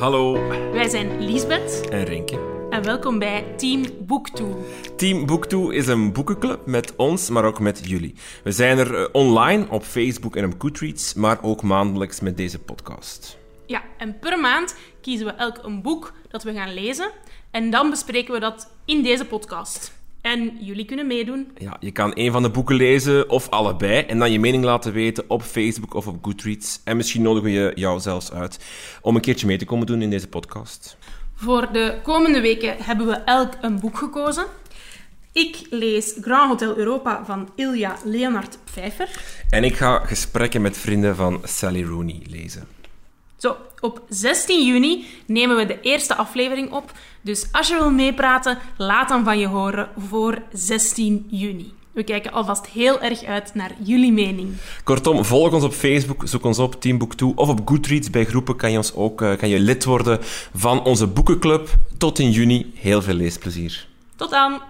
Hallo. Wij zijn Liesbeth. En Renke. En welkom bij Team Booktoe. Team Booktoe is een boekenclub met ons, maar ook met jullie. We zijn er eh, online op Facebook en op Goodreads, maar ook maandelijks met deze podcast. Ja, en per maand kiezen we elk een boek dat we gaan lezen. En dan bespreken we dat in deze podcast. En jullie kunnen meedoen. Ja, je kan een van de boeken lezen of allebei en dan je mening laten weten op Facebook of op Goodreads. En misschien nodigen we je jou zelfs uit om een keertje mee te komen doen in deze podcast. Voor de komende weken hebben we elk een boek gekozen. Ik lees Grand Hotel Europa van Ilja Leonard Pfeiffer. En ik ga gesprekken met vrienden van Sally Rooney lezen. Zo, op 16 juni nemen we de eerste aflevering op. Dus als je wil meepraten, laat dan van je horen voor 16 juni. We kijken alvast heel erg uit naar jullie mening. Kortom, volg ons op Facebook, zoek ons op Team 2 of op Goodreads. Bij groepen kan je, ons ook, uh, kan je lid worden van onze boekenclub. Tot in juni. Heel veel leesplezier. Tot dan!